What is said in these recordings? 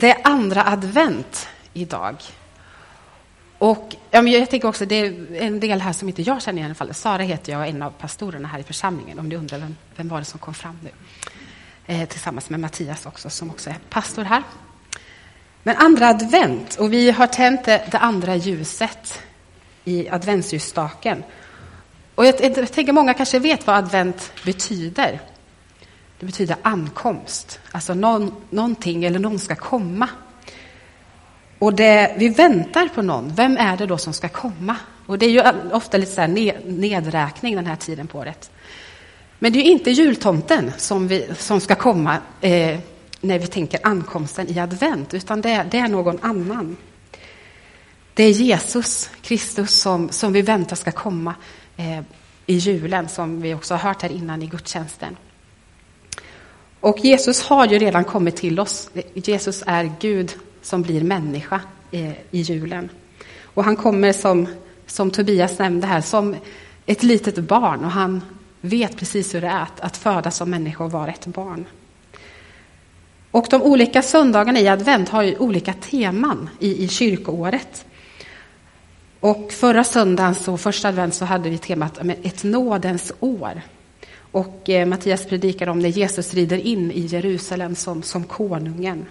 Det är andra advent idag. Och ja, men jag tänker också, det är en del här som inte jag känner i alla fall. Sara heter jag och är en av pastorerna här i församlingen, om ni undrar vem, vem var det som kom fram nu. Eh, tillsammans med Mattias också, som också är pastor här. Men andra advent, och vi har tänt det, det andra ljuset i adventsljusstaken. Och jag, jag tänker många kanske vet vad advent betyder. Det betyder ankomst, alltså någon, någonting eller någon ska komma. Och det, vi väntar på någon. Vem är det då som ska komma? Och det är ju ofta lite så nedräkning den här tiden på året. Men det är ju inte jultomten som, vi, som ska komma eh, när vi tänker ankomsten i advent, utan det, det, är någon annan. Det är Jesus Kristus som, som vi väntar ska komma eh, i julen, som vi också har hört här innan i gudstjänsten. Och Jesus har ju redan kommit till oss. Jesus är Gud som blir människa eh, i julen. Och han kommer som, som Tobias nämnde här, som ett litet barn och han vet precis hur det är att, att födas som människa och vara ett barn. Och de olika söndagarna i advent har ju olika teman i, i kyrkoåret. Och förra söndagen, så första advent, så hade vi temat ett nådens år. Och eh, Mattias predikar om när Jesus rider in i Jerusalem som, som konungen.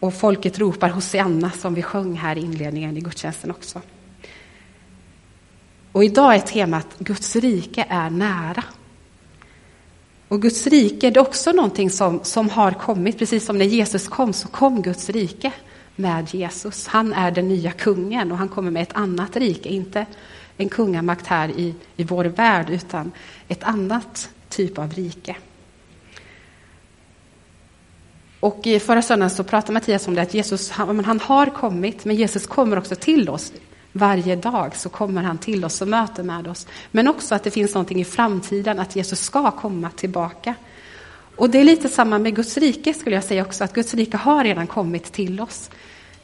Och folket ropar Hosianna som vi sjöng här i inledningen i gudstjänsten också. Och idag är temat Guds rike är nära. Och Guds rike är också någonting som, som har kommit, precis som när Jesus kom så kom Guds rike med Jesus. Han är den nya kungen och han kommer med ett annat rike, inte en kungamakt här i, i vår värld, utan ett annat typ av rike. Och i förra söndagen så pratade Mattias om det, att Jesus han, han har kommit, men Jesus kommer också till oss. Varje dag så kommer han till oss och möter med oss. Men också att det finns någonting i framtiden, att Jesus ska komma tillbaka. Och det är lite samma med Guds rike skulle jag säga också, att Guds rike har redan kommit till oss.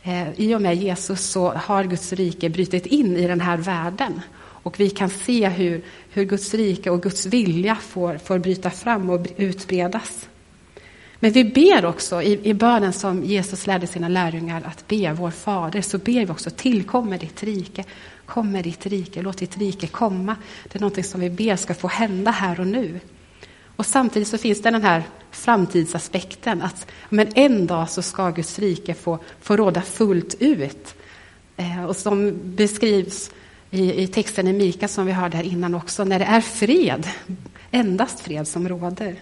Eh, I och med Jesus så har Guds rike brutit in i den här världen. Och vi kan se hur, hur Guds rike och Guds vilja får, får bryta fram och utbredas. Men vi ber också i, i bönen som Jesus lärde sina lärjungar att be, vår Fader, så ber vi också tillkommer ditt rike, kommer ditt rike, låt ditt rike komma. Det är någonting som vi ber ska få hända här och nu. Och samtidigt så finns det den här framtidsaspekten att men en dag så ska Guds rike få, få råda fullt ut. Eh, och som beskrivs i, i texten i Mika som vi hörde här innan också, när det är fred, endast fred som råder.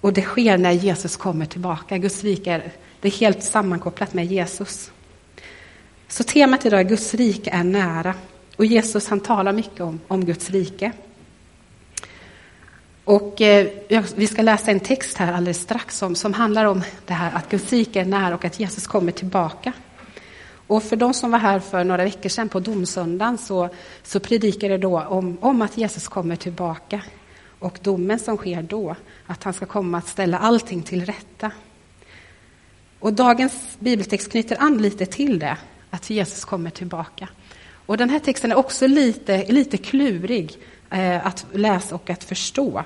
Och det sker när Jesus kommer tillbaka. Guds rike är, det är helt sammankopplat med Jesus. Så temat idag är Guds rike är nära. Och Jesus han talar mycket om, om Guds rike. Och eh, vi ska läsa en text här alldeles strax som, som handlar om det här att Guds rike är nära och att Jesus kommer tillbaka. Och för de som var här för några veckor sedan på domsöndagen så, så predikade det då om, om att Jesus kommer tillbaka och domen som sker då, att han ska komma att ställa allting till rätta. Och dagens bibeltext knyter an lite till det, att Jesus kommer tillbaka. Och den här texten är också lite, lite klurig Eh, att läsa och att förstå.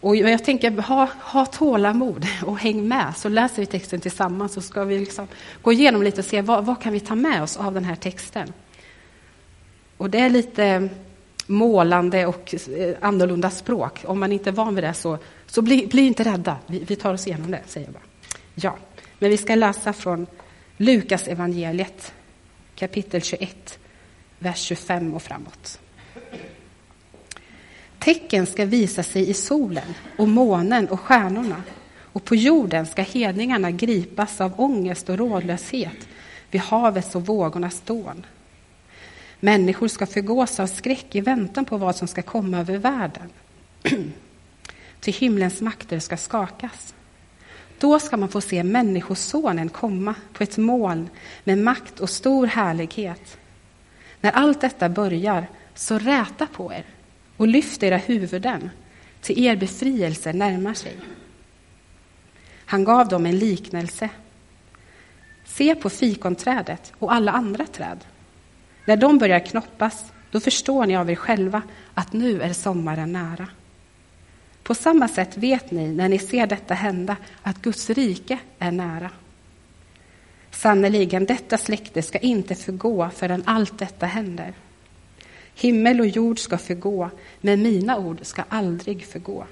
Och jag tänker, ha, ha tålamod och häng med, så läser vi texten tillsammans, så ska vi liksom gå igenom lite och se vad, vad kan vi ta med oss av den här texten. Och det är lite målande och eh, annorlunda språk. Om man inte är van vid det, så, så bli, bli inte rädda. Vi, vi, tar oss igenom det, säger jag bara. Ja, men vi ska läsa från Lukas evangeliet kapitel 21, vers 25 och framåt. Tecken ska visa sig i solen och månen och stjärnorna och på jorden ska hedningarna gripas av ångest och rådlöshet vid havets och vågornas dån. Människor ska förgås av skräck i väntan på vad som ska komma över världen. Till himlens makter ska skakas. Då ska man få se Människosonen komma på ett moln med makt och stor härlighet. När allt detta börjar, så räta på er och lyft era huvuden, till er befrielse närmar sig. Han gav dem en liknelse. Se på fikonträdet och alla andra träd. När de börjar knoppas, då förstår ni av er själva att nu är sommaren nära. På samma sätt vet ni, när ni ser detta hända, att Guds rike är nära. Sannerligen, detta släkte ska inte förgå förrän allt detta händer. Himmel och jord ska förgå, men mina ord ska aldrig förgå.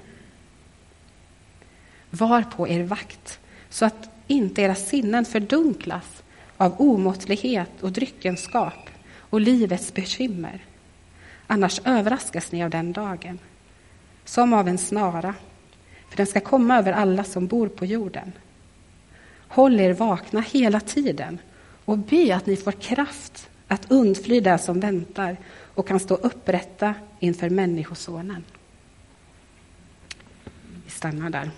Var på er vakt, så att inte era sinnen fördunklas av omåttlighet och dryckenskap och livets bekymmer. Annars överraskas ni av den dagen, som av en snara, för den ska komma över alla som bor på jorden. Håll er vakna hela tiden och be att ni får kraft att undfly det som väntar och kan stå upprätta inför Människosonen. Vi stannar där.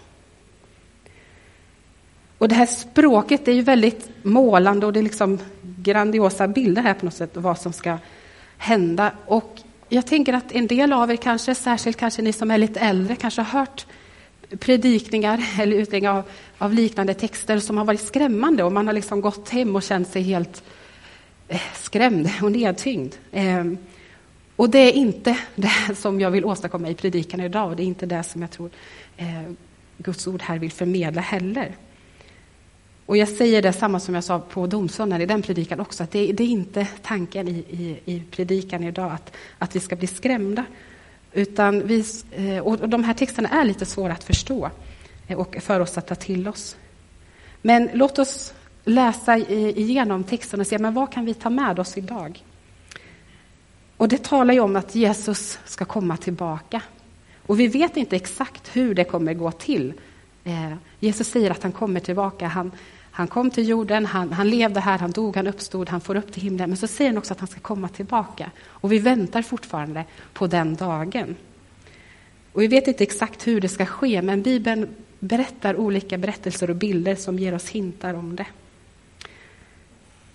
Och det här språket är ju väldigt målande och det är liksom grandiosa bilder här på något sätt vad som ska hända. Och jag tänker att en del av er kanske, särskilt kanske ni som är lite äldre, kanske har hört predikningar eller utläggningar av, av, liknande texter som har varit skrämmande och man har liksom gått hem och känt sig helt eh, skrämd och nedtyngd. Ehm, och det är inte det som jag vill åstadkomma i predikan idag och det är inte det som jag tror eh, Guds ord här vill förmedla heller. Och jag säger det samma som jag sa på domsöndagen i den predikan också, att det, det är inte tanken i, i, i, predikan idag att, att vi ska bli skrämda. Utan vi, eh, och de här texterna är lite svåra att förstå eh, och för oss att ta till oss. Men låt oss läsa igenom texten och se men vad kan vi ta med oss idag. Och det talar ju om att Jesus ska komma tillbaka. Och vi vet inte exakt hur det kommer gå till. Eh, Jesus säger att han kommer tillbaka. Han, han kom till jorden, han, han levde här, han dog, han uppstod, han får upp till himlen. Men så säger han också att han ska komma tillbaka. Och vi väntar fortfarande på den dagen. Och vi vet inte exakt hur det ska ske, men Bibeln berättar olika berättelser och bilder som ger oss hintar om det.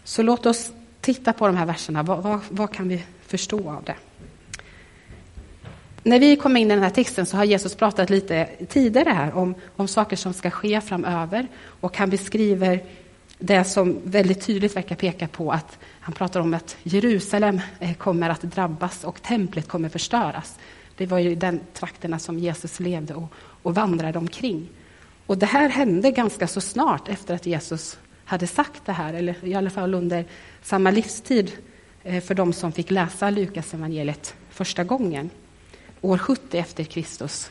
Så låt oss titta på de här verserna. Vad, vad, vad kan vi förstå av det? När vi kommer in i den här texten så har Jesus pratat lite tidigare här om, om saker som ska ske framöver. Och han beskriver det som väldigt tydligt verkar peka på att han pratar om att Jerusalem eh, kommer att drabbas och templet kommer förstöras. Det var ju den trakterna som Jesus levde och, och vandrade omkring. Och det här hände ganska så snart efter att Jesus hade sagt det här, eller i alla fall under samma livstid Eh, för de som fick läsa Lukas evangeliet första gången år 70 efter Kristus,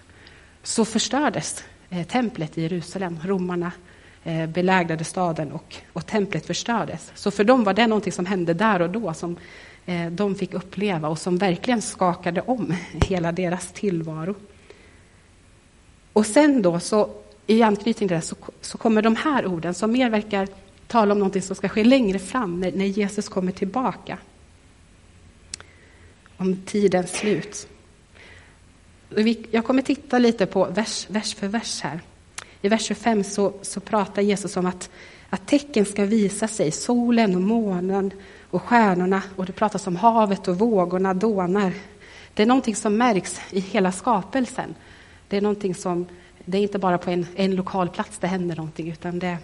så förstördes eh, templet i Jerusalem. Romarna eh, belägrade staden och, och templet förstördes. Så för dem var det någonting som hände där och då, som de fick uppleva och som verkligen skakade om hela deras tillvaro. Och sen då, så, i anknytning till det, så, så kommer de här orden som mer verkar tala om någonting som ska ske längre fram, när, när Jesus kommer tillbaka. Om tidens slut. Jag kommer titta lite på vers, vers för vers här. I vers 25 så, så pratar Jesus om att, att tecken ska visa sig, solen och månen och stjärnorna, och det pratas om havet och vågorna dånar. Det är någonting som märks i hela skapelsen. Det är någonting som, det är inte bara på en, en lokal plats det händer någonting, utan det är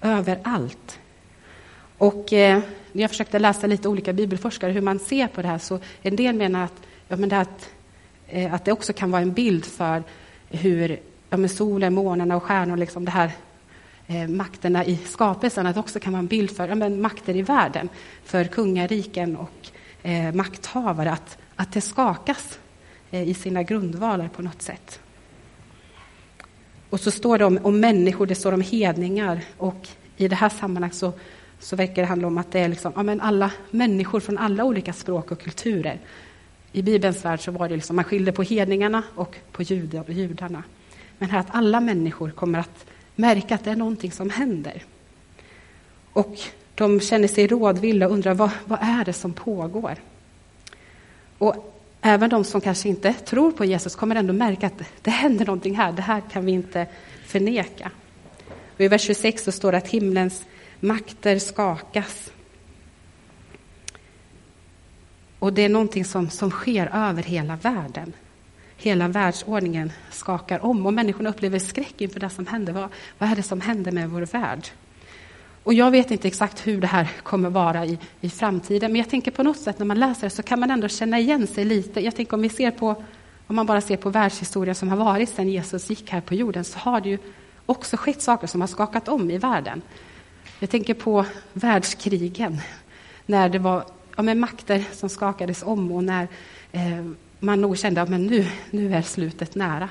överallt. Och eh, jag försökte läsa lite olika bibelforskare hur man ser på det här, så en del menar att, ja, men det att Eh, att det också kan vara en bild för hur ja, men solen, månarna och stjärnor, liksom det här eh, makterna i skapelsen, att det också kan vara en bild för ja, men makter i världen, för kungariken och eh, makthavare, att, att det skakas eh, i sina grundvalar på något sätt. Och så står det om, om människor, det står om hedningar, och i det här sammanhanget så, så verkar det handla om att det är liksom, ja, men alla människor från alla olika språk och kulturer i Bibelns värld så var det liksom, man skilde på hedningarna och på judarna. Men här att alla människor kommer att märka att det är någonting som händer. Och de känner sig rådvilla och undrar vad, vad är det som pågår? Och även de som kanske inte tror på Jesus kommer ändå märka att det händer någonting här, det här kan vi inte förneka. Och I vers 26 så står det att himlens makter skakas. Och det är någonting som, som sker över hela världen. Hela världsordningen skakar om och människorna upplever skräck inför det som händer. Vad, vad är det som händer med vår värld? Och jag vet inte exakt hur det här kommer vara i, i framtiden, men jag tänker på något sätt när man läser det så kan man ändå känna igen sig lite. Jag tänker om vi ser på om man bara ser på världshistorien som har varit sedan Jesus gick här på jorden, så har det ju också skett saker som har skakat om i världen. Jag tänker på världskrigen, när det var ja, men makter som skakades om och när eh, man nog kände att ja, nu, nu är slutet nära.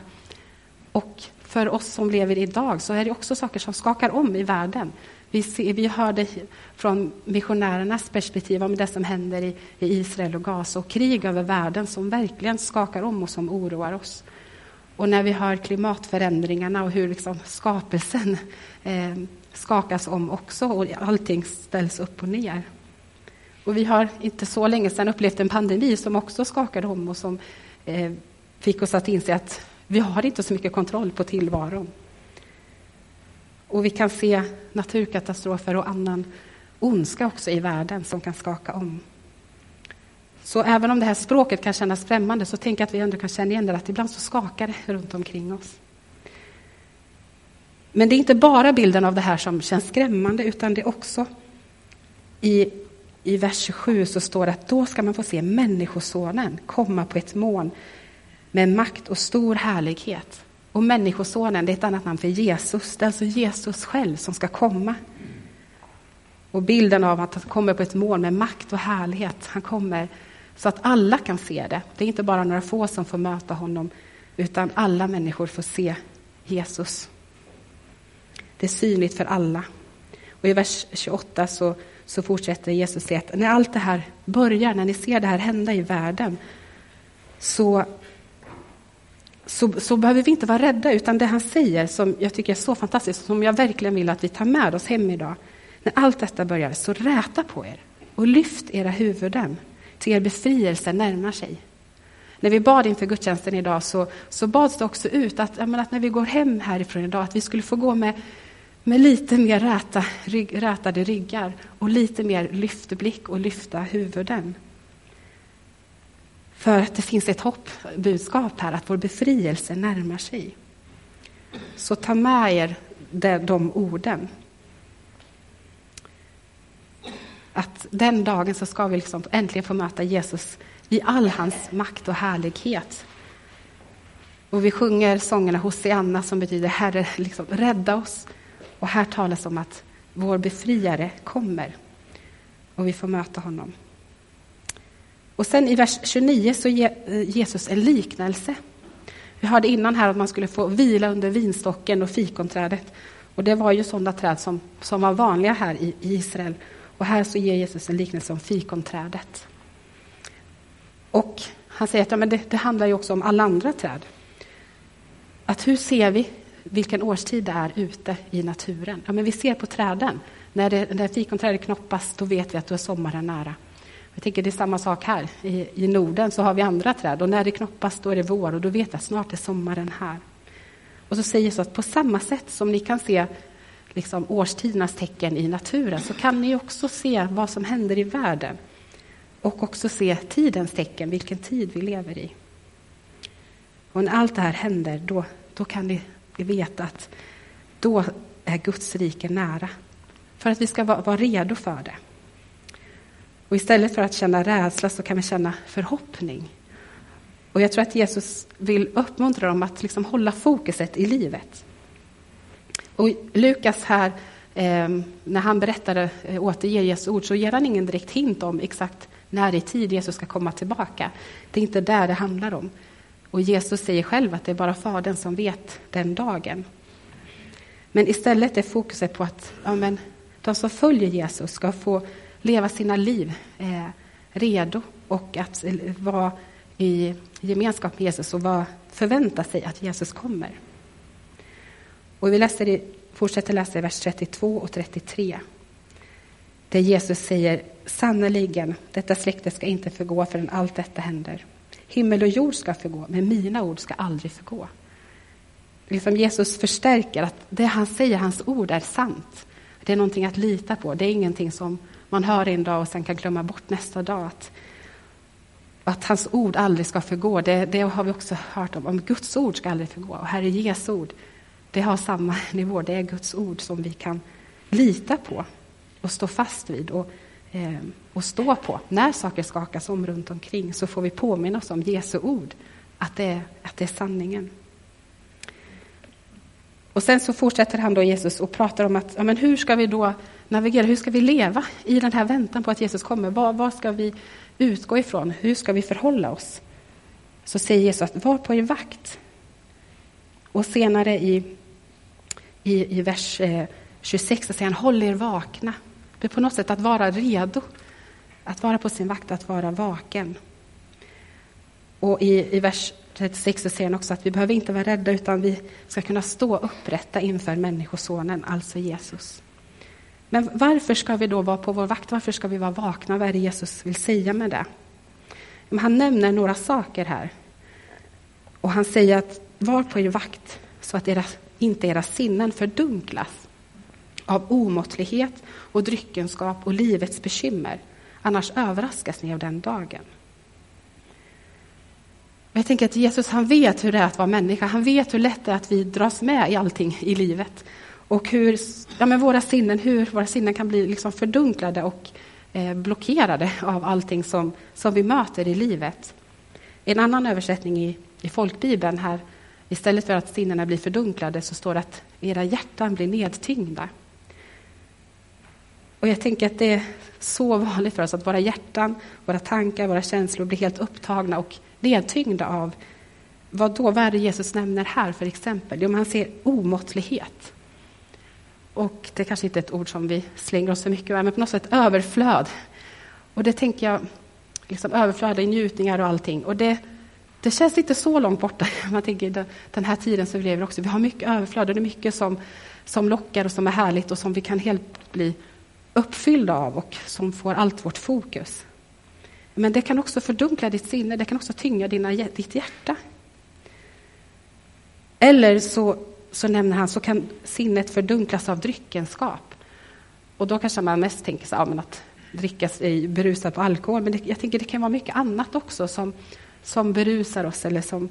Och för oss som lever idag så är det också saker som skakar om i världen. Vi, ser, vi hörde från missionärernas perspektiv om det som händer i, i Israel och Gaza och krig över världen som verkligen skakar om och som oroar oss. Och när vi hör klimatförändringarna och hur liksom skapelsen eh, skakas om också och allting ställs upp och ner. Och vi har inte så länge sedan upplevt en pandemi som också skakade om och som eh, fick oss att inse att vi har inte så mycket kontroll på tillvaron. Och vi kan se naturkatastrofer och annan ondska också i världen som kan skaka om. Så även om det här språket kan kännas främmande så tänker jag att vi ändå kan känna igen det, att ibland så skakar det runt omkring oss. Men det är inte bara bilden av det här som känns skrämmande, utan det är också i, i vers 27 så står det att då ska man få se Människosonen komma på ett moln med makt och stor härlighet. Och Människosonen, det är ett annat namn för Jesus. Det är alltså Jesus själv som ska komma. Och bilden av att han kommer på ett moln med makt och härlighet. Han kommer så att alla kan se det. Det är inte bara några få som får möta honom, utan alla människor får se Jesus. Det är synligt för alla. Och I vers 28 så, så fortsätter Jesus säga att när allt det här börjar, när ni ser det här hända i världen, så, så, så behöver vi inte vara rädda, utan det han säger, som jag tycker är så fantastiskt, som jag verkligen vill att vi tar med oss hem idag. När allt detta börjar, så räta på er och lyft era huvuden, till er befrielse närmar sig. När vi bad inför gudstjänsten idag så, så bads det också ut att, menar, att när vi går hem härifrån idag, att vi skulle få gå med med lite mer räta, rygg, rätade ryggar och lite mer lyft blick och lyfta huvuden. För att det finns ett hoppbudskap här, att vår befrielse närmar sig. Så ta med er de, de orden. Att den dagen så ska vi liksom äntligen få möta Jesus i all hans makt och härlighet. Och vi sjunger sångerna Hosianna som betyder Herre, liksom, rädda oss, och här talas om att vår befriare kommer och vi får möta honom. Och sen i vers 29 så ger eh, Jesus en liknelse. Vi hörde innan här att man skulle få vila under vinstocken och fikonträdet. Och det var ju sådana träd som, som var vanliga här i, i Israel. Och här så ger Jesus en liknelse om fikonträdet. Och han säger att ja, men det, det handlar ju också om alla andra träd. Att hur ser vi vilken årstid det är ute i naturen. Ja, men vi ser på träden. När, det, när fikonträdet knoppas, då vet vi att då är sommaren nära. Jag tänker det är samma sak här. I, I Norden så har vi andra träd och när det knoppas då är det vår och då vet vi att snart är sommaren här. Och så säger så att på samma sätt som ni kan se liksom, årstidernas tecken i naturen så kan ni också se vad som händer i världen och också se tidens tecken, vilken tid vi lever i. Och när allt det här händer, då, då kan ni veta att då är Guds rike nära. För att vi ska vara redo för det. Och istället för att känna rädsla så kan vi känna förhoppning. Och jag tror att Jesus vill uppmuntra dem att liksom hålla fokuset i livet. Och Lukas här, eh, när han berättade, eh, återger Jesu ord, så ger han ingen direkt hint om exakt när i tid Jesus ska komma tillbaka. Det är inte där det handlar om. Och Jesus säger själv att det är bara Fadern som vet den dagen. Men istället är fokuset på att ja, men, de som följer Jesus ska få leva sina liv eh, redo och att eh, vara i gemenskap med Jesus och var, förvänta sig att Jesus kommer. Och vi läser i, fortsätter läsa i vers 32 och 33. Där Jesus säger sannerligen, detta släkte ska inte förgå förrän allt detta händer. Himmel och jord ska förgå, men mina ord ska aldrig förgå. Liksom Jesus förstärker att det han säger, hans ord, är sant. Det är någonting att lita på. Det är ingenting som man hör en dag och sen kan glömma bort nästa dag. Att, att hans ord aldrig ska förgå, det, det, har vi också hört om. Om Guds ord ska aldrig förgå. Och här är Jesu ord. Det har samma nivå. Det är Guds ord som vi kan lita på och stå fast vid. Och eh, och stå på. När saker skakas om runt omkring så får vi påminna oss om Jesu ord. att det, att det är sanningen. Och sen så fortsätter han då Jesus och pratar om att ja, men hur ska vi då navigera, hur ska vi leva i den här väntan på att Jesus kommer? Vad, vad ska vi utgå ifrån? Hur ska vi förhålla oss? Så säger Jesus att var på er vakt. Och senare i, i, i vers eh, 26 så säger han håll er vakna. Det är på något sätt att vara redo, att vara på sin vakt, att vara vaken. Och i, i vers 36 så säger han också att vi behöver inte vara rädda utan vi ska kunna stå upprätta inför Människosonen, alltså Jesus. Men varför ska vi då vara på vår vakt? Varför ska vi vara vakna? Vad är det Jesus vill säga med det? Han nämner några saker här. Och han säger att var på er vakt så att era, inte era sinnen fördunklas av omåttlighet och dryckenskap och livets bekymmer. Annars överraskas ni av den dagen. Jag tänker att Jesus han vet hur det är att vara människa. Han vet hur lätt det är att vi dras med i allting i livet. Och hur ja, men våra, sinnen, hur våra sinnen kan bli liksom fördunklade och eh, blockerade av allting som, som vi möter i livet. En annan översättning i, i folkbibeln här, istället för att sinnena blir fördunklade så står det att era hjärtan blir nedtyngda. Och jag tänker att det är så vanligt för oss att våra hjärtan, våra tankar, våra känslor blir helt upptagna och nedtyngda av vad då? Vad är det Jesus nämner här för exempel? Jo, man ser omåttlighet. Och det kanske inte är ett ord som vi slänger oss så mycket med, men på något sätt överflöd. Och det tänker jag, liksom överflöd i njutningar och allting. Och det, det känns inte så långt borta. Man tänker den här tiden som vi lever också. Vi har mycket överflöd och det är mycket som, som lockar och som är härligt och som vi kan helt bli uppfyllda av och som får allt vårt fokus. Men det kan också fördunkla ditt sinne, det kan också tynga dina, ditt hjärta. Eller så, så nämner han, så kan sinnet fördunklas av dryckenskap. Och då kanske man mest tänker sig, ja, men att dricka sig berusad på alkohol, men det, jag tänker det kan vara mycket annat också som, som berusar oss eller som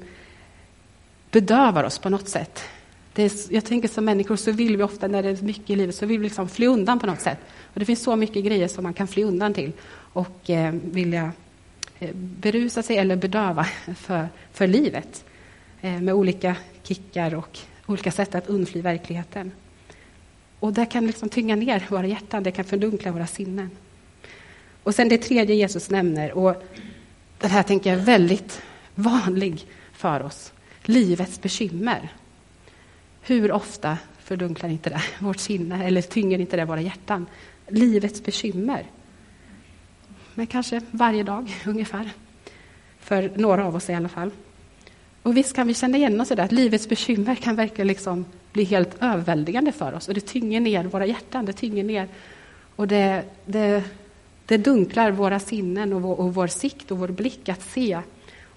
bedövar oss på något sätt. Är, jag tänker som människor så vill vi ofta, när det är mycket i livet, så vill vi liksom fly undan på något sätt. Och det finns så mycket grejer som man kan fly undan till och eh, vilja eh, berusa sig eller bedöva för, för livet eh, med olika kickar och olika sätt att undfly verkligheten. Och det kan liksom tynga ner våra hjärtan, det kan fördunkla våra sinnen. Och sen det tredje Jesus nämner, och det här tänker jag är väldigt vanlig för oss, livets bekymmer. Hur ofta fördunklar inte det vårt sinne eller tynger inte det våra hjärtan? Livets bekymmer. Men kanske varje dag ungefär. För några av oss i alla fall. Och visst kan vi känna igen oss i det, att livets bekymmer kan verkligen liksom bli helt överväldigande för oss. Och det tynger ner våra hjärtan, det tynger ner och det, det, det dunklar våra sinnen och vår, och vår sikt och vår blick att se.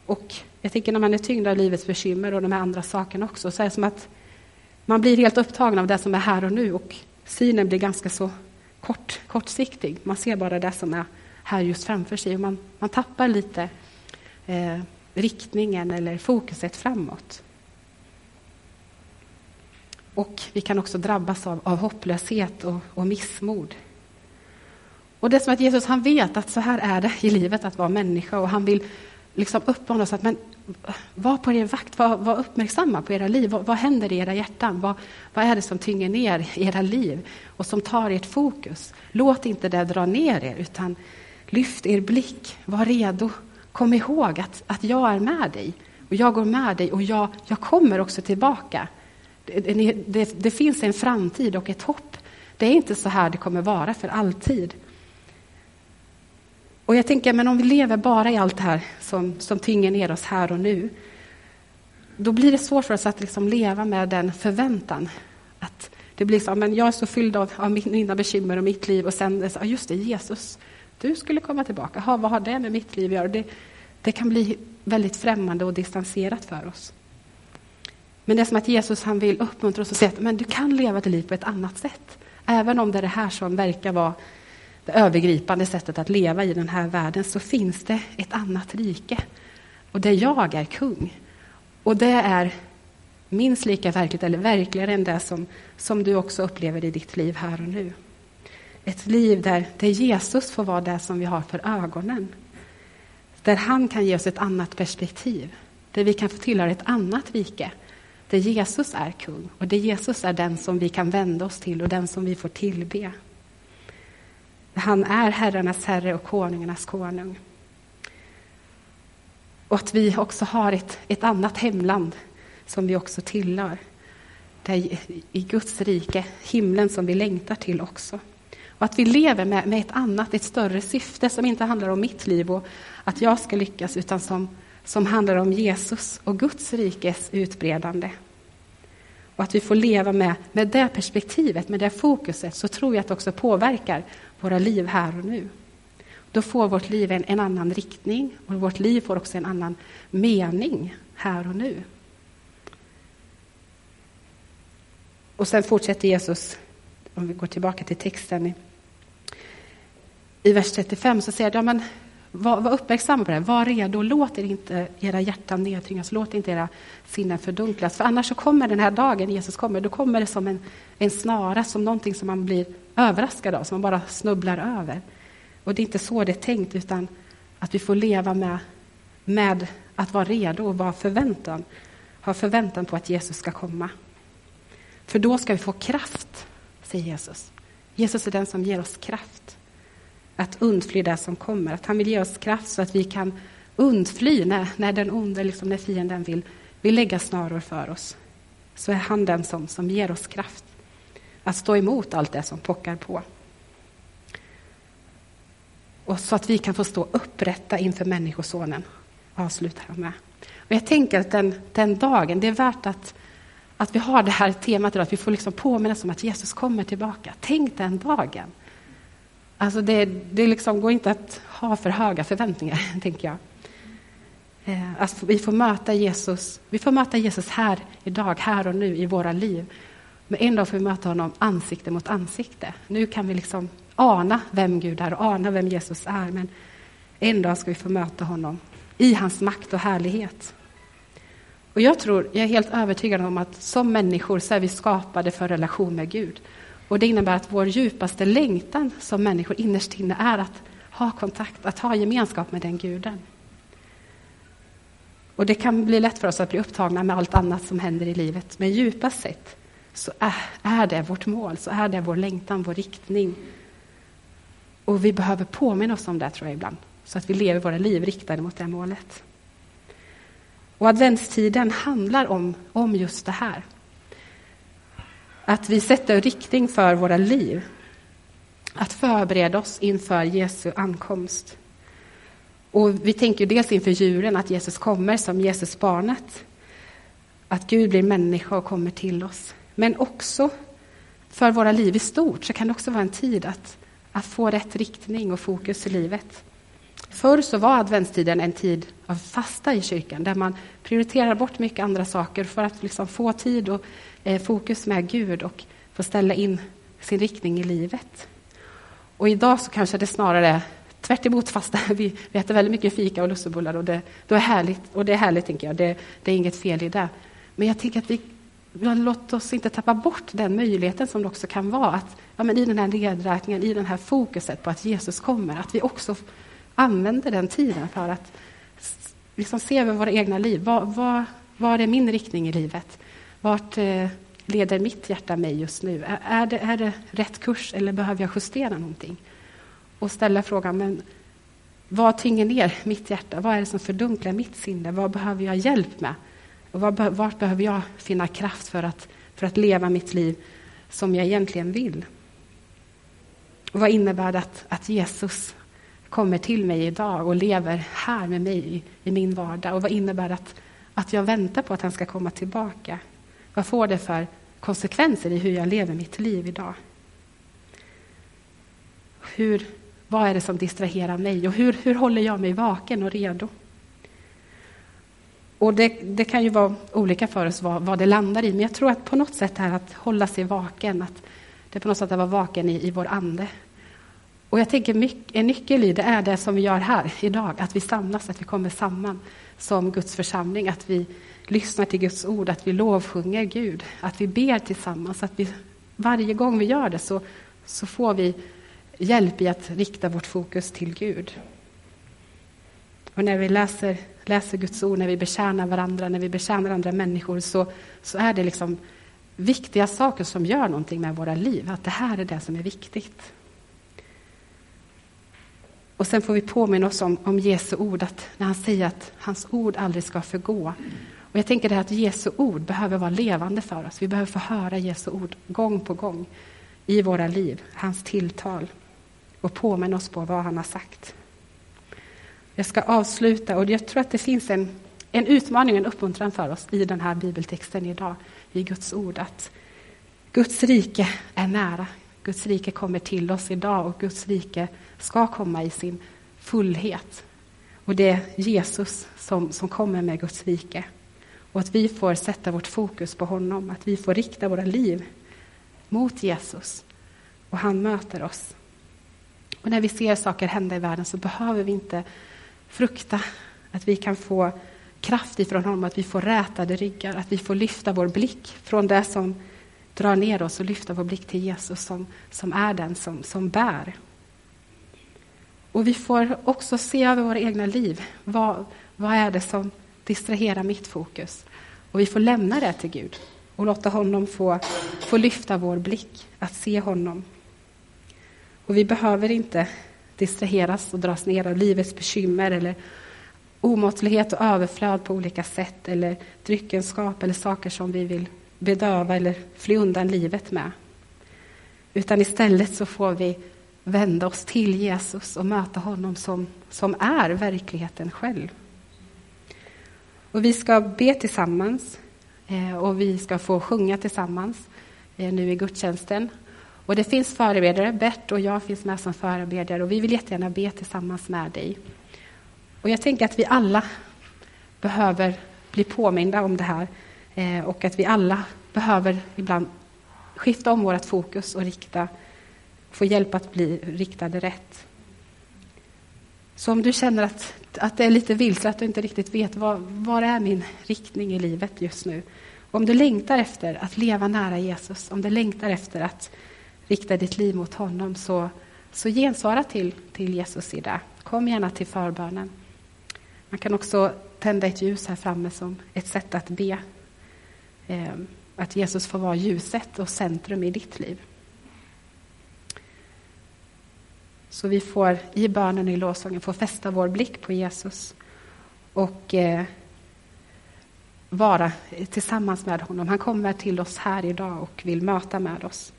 Och jag tänker när man är tyngd av livets bekymmer och de här andra sakerna också, så är det som att man blir helt upptagen av det som är här och nu och synen blir ganska så kort, kortsiktig. Man ser bara det som är här just framför sig och man, man tappar lite eh, riktningen eller fokuset framåt. Och vi kan också drabbas av, av hopplöshet och, och missmod. Och det är som att Jesus han vet att så här är det i livet att vara människa och han vill liksom uppmana oss att men, var på er vakt, var, var uppmärksamma på era liv. Vad, vad händer i era hjärtan? Vad, vad är det som tynger ner era liv och som tar ert fokus? Låt inte det dra ner er, utan lyft er blick, var redo. Kom ihåg att, att jag är med dig och jag går med dig och jag, jag kommer också tillbaka. Det, det, det finns en framtid och ett hopp. Det är inte så här det kommer vara för alltid. Och jag tänker, men om vi lever bara i allt det här som, som tynger ner oss här och nu, då blir det svårt för oss att liksom leva med den förväntan. Att det blir så, men jag är så fylld av, av mina bekymmer och mitt liv och sen, så, just det, Jesus, du skulle komma tillbaka. Ha, vad har det med mitt liv att göra? Det, det kan bli väldigt främmande och distanserat för oss. Men det är som att Jesus han vill uppmuntra oss och säga att men du kan leva ditt liv på ett annat sätt. Även om det är det här som verkar vara det övergripande sättet att leva i den här världen så finns det ett annat rike. Och där jag är kung. Och det är minst lika verkligt, eller verkligare än det som, som du också upplever i ditt liv här och nu. Ett liv där, där Jesus får vara det som vi har för ögonen. Där han kan ge oss ett annat perspektiv. där vi kan få tillhöra ett annat rike, där Jesus är kung och där Jesus är den som vi kan vända oss till och den som vi får tillbe. Han är herrarnas herre och konungarnas konung. Och att vi också har ett, ett annat hemland som vi också tillhör. Där I Guds rike, himlen som vi längtar till också. Och att vi lever med, med ett annat, ett större syfte som inte handlar om mitt liv och att jag ska lyckas, utan som, som handlar om Jesus och Guds rikes utbredande. Och att vi får leva med, med det perspektivet, med det fokuset, så tror jag att det också påverkar våra liv här och nu. Då får vårt liv en, en annan riktning och vårt liv får också en annan mening här och nu. Och sen fortsätter Jesus, om vi går tillbaka till texten, i, i vers 35 så säger han, ja, var, var uppmärksamma på det, var redo, låt er inte era hjärtan nedtyngas, låt inte era sinnen fördunklas. För annars så kommer den här dagen Jesus kommer, då kommer det som en, en snara, som någonting som man blir överraskad av, som man bara snubblar över. Och det är inte så det är tänkt, utan att vi får leva med, med att vara redo och vara förväntan, ha förväntan på att Jesus ska komma. För då ska vi få kraft, säger Jesus. Jesus är den som ger oss kraft att undfly det som kommer. Att han vill ge oss kraft så att vi kan undfly när, när den onde, liksom när fienden vill, vill lägga snaror för oss. Så är han den som, som ger oss kraft att stå emot allt det som pockar på. Och så att vi kan få stå upprätta inför Människosonen, avslutar han med. Och jag tänker att den, den dagen, det är värt att, att vi har det här temat idag, att vi får liksom påminnas om att Jesus kommer tillbaka. Tänk den dagen. Alltså det, det liksom går inte att ha för höga förväntningar, tänker jag. Alltså vi, får möta Jesus, vi får möta Jesus här idag, här och nu i våra liv. Men en dag får vi möta honom ansikte mot ansikte. Nu kan vi liksom ana vem Gud är och ana vem Jesus är. Men en dag ska vi få möta honom i hans makt och härlighet. Och jag tror, jag är helt övertygad om att som människor så är vi skapade för relation med Gud. Och Det innebär att vår djupaste längtan som människor innerst inne är att ha kontakt, att ha gemenskap med den guden. Och Det kan bli lätt för oss att bli upptagna med allt annat som händer i livet. Men djupast sett så är, det vårt mål, så är det vår längtan, vår riktning. Och vi behöver påminna oss om det tror jag ibland, så att vi lever våra liv riktade mot det målet. Och adventstiden handlar om, om just det här. Att vi sätter riktning för våra liv. Att förbereda oss inför Jesu ankomst. Och vi tänker dels inför julen att Jesus kommer som Jesusbarnet. Att Gud blir människa och kommer till oss. Men också för våra liv i stort så kan det också vara en tid att, att få rätt riktning och fokus i livet. Förr så var adventstiden en tid av fasta i kyrkan där man prioriterar bort mycket andra saker för att liksom få tid och eh, fokus med Gud och få ställa in sin riktning i livet. Och idag så kanske det snarare är tvärt emot fasta. Vi, vi äter väldigt mycket fika och lussebullar och det, det är härligt, och det är härligt tänker jag. Det, det är inget fel i det. Men jag tänker att vi låt oss inte tappa bort den möjligheten som det också kan vara att ja, men i den här nedräkningen, i det här fokuset på att Jesus kommer, att vi också använder den tiden för att liksom se över våra egna liv. Vad, vad, vad är min riktning i livet? Vart eh, leder mitt hjärta mig just nu? Är, är, det, är det rätt kurs eller behöver jag justera någonting? Och ställa frågan, men vad tynger ner mitt hjärta? Vad är det som fördunklar mitt sinne? Vad behöver jag hjälp med? Och var, vart behöver jag finna kraft för att, för att leva mitt liv som jag egentligen vill? Och vad innebär det att, att Jesus kommer till mig idag och lever här med mig i, i min vardag? Och vad innebär det att, att jag väntar på att han ska komma tillbaka? Vad får det för konsekvenser i hur jag lever mitt liv idag? Hur, vad är det som distraherar mig och hur, hur håller jag mig vaken och redo? Och det, det, kan ju vara olika för oss vad, vad, det landar i, men jag tror att på något sätt är att hålla sig vaken, att det är på något sätt att vara vaken i, i vår ande. Och jag tänker en nyckel i det är det som vi gör här idag, att vi samlas, att vi kommer samman som Guds församling, att vi lyssnar till Guds ord, att vi lovsjunger Gud, att vi ber tillsammans, att vi varje gång vi gör det så, så får vi hjälp i att rikta vårt fokus till Gud. Och när vi läser, läser Guds ord, när vi betjänar varandra, när vi betjänar andra människor, så, så är det liksom viktiga saker som gör någonting med våra liv. Att det här är det som är viktigt. Och sen får vi påminna oss om, om Jesu ord, att när han säger att hans ord aldrig ska förgå. Och jag tänker det att Jesu ord behöver vara levande för oss. Vi behöver få höra Jesu ord gång på gång i våra liv, hans tilltal och påminna oss på vad han har sagt. Jag ska avsluta och jag tror att det finns en, en utmaning, en uppmuntran för oss i den här bibeltexten idag, i Guds ord, att Guds rike är nära. Guds rike kommer till oss idag och Guds rike ska komma i sin fullhet. Och det är Jesus som, som kommer med Guds rike. Och att vi får sätta vårt fokus på honom, att vi får rikta våra liv mot Jesus. Och han möter oss. Och när vi ser saker hända i världen så behöver vi inte frukta att vi kan få kraft ifrån honom, att vi får rätade ryggar, att vi får lyfta vår blick från det som drar ner oss och lyfta vår blick till Jesus som, som är den som, som bär. Och vi får också se över våra egna liv. Vad, vad är det som distraherar mitt fokus? Och vi får lämna det till Gud och låta honom få, få lyfta vår blick, att se honom. Och vi behöver inte distraheras och dras ner av livets bekymmer eller omåttlighet och överflöd på olika sätt eller dryckenskap eller saker som vi vill bedöva eller fly undan livet med. Utan istället så får vi vända oss till Jesus och möta honom som, som är verkligheten själv. Och vi ska be tillsammans eh, och vi ska få sjunga tillsammans eh, nu i gudstjänsten. Och det finns förebedjare, Bert och jag finns med som förebedjare och vi vill jättegärna be tillsammans med dig. Och jag tänker att vi alla behöver bli påminda om det här eh, och att vi alla behöver ibland skifta om vårt fokus och rikta, få hjälp att bli riktade rätt. Så om du känner att, att det är lite vilse, att du inte riktigt vet vad, var är min riktning i livet just nu. Om du längtar efter att leva nära Jesus, om du längtar efter att rikta ditt liv mot honom, så, så gensvara till, till Jesus i det. Kom gärna till förbönen. Man kan också tända ett ljus här framme som ett sätt att be. Ehm, att Jesus får vara ljuset och centrum i ditt liv. Så vi får i bönen och i lovsången få fästa vår blick på Jesus och eh, vara tillsammans med honom. Han kommer till oss här idag och vill möta med oss.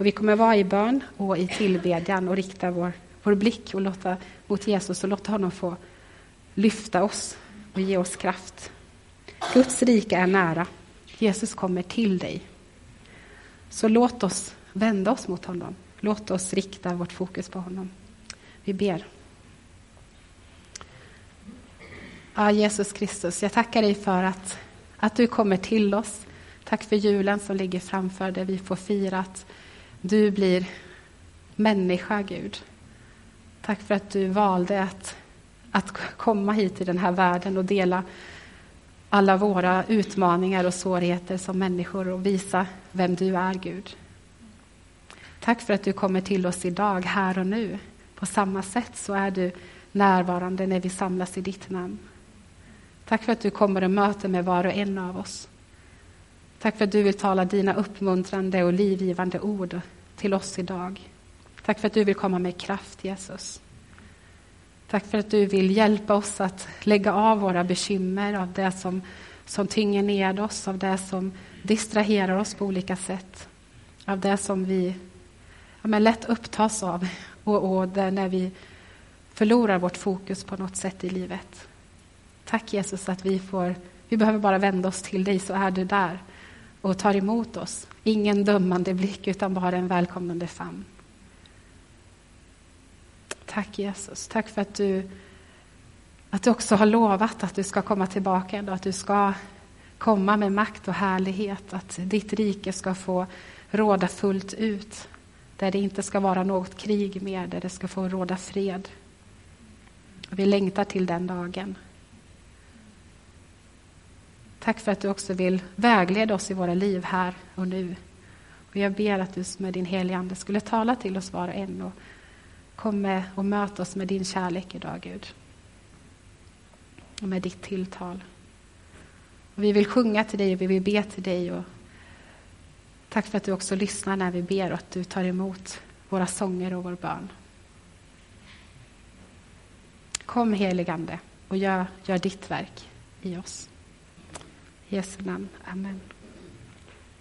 Och vi kommer vara i bön och i tillbedjan och rikta vår, vår blick och låta, mot Jesus och låta honom få lyfta oss och ge oss kraft. Guds rike är nära. Jesus kommer till dig. Så låt oss vända oss mot honom. Låt oss rikta vårt fokus på honom. Vi ber. Ja, Jesus Kristus, jag tackar dig för att, att du kommer till oss. Tack för julen som ligger framför, där vi får fira att du blir människa, Gud. Tack för att du valde att, att komma hit till den här världen och dela alla våra utmaningar och svårigheter som människor och visa vem du är, Gud. Tack för att du kommer till oss idag, här och nu. På samma sätt så är du närvarande när vi samlas i ditt namn. Tack för att du kommer och möter med var och en av oss. Tack för att du vill tala dina uppmuntrande och livgivande ord till oss idag. Tack för att du vill komma med kraft, Jesus. Tack för att du vill hjälpa oss att lägga av våra bekymmer, av det som, som tynger ned oss, av det som distraherar oss på olika sätt, av det som vi ja, men lätt upptas av och, och när vi förlorar vårt fokus på något sätt i livet. Tack Jesus att vi får, vi behöver bara vända oss till dig så är du där och tar emot oss. Ingen dömande blick utan bara en välkomnande famn. Tack Jesus, tack för att du, att du också har lovat att du ska komma tillbaka och att du ska komma med makt och härlighet, att ditt rike ska få råda fullt ut, där det inte ska vara något krig mer, där det ska få råda fred. Vi längtar till den dagen. Tack för att du också vill vägleda oss i våra liv här och nu. Och jag ber att du med din heliga Ande skulle tala till oss var och en och komma och möta oss med din kärlek idag, Gud. och med ditt tilltal. Och vi vill sjunga till dig och vi vill be till dig. Och tack för att du också lyssnar när vi ber och att du tar emot våra sånger och vår bön. Kom heligande och gör, gör ditt verk i oss. I Jesu namn. Amen.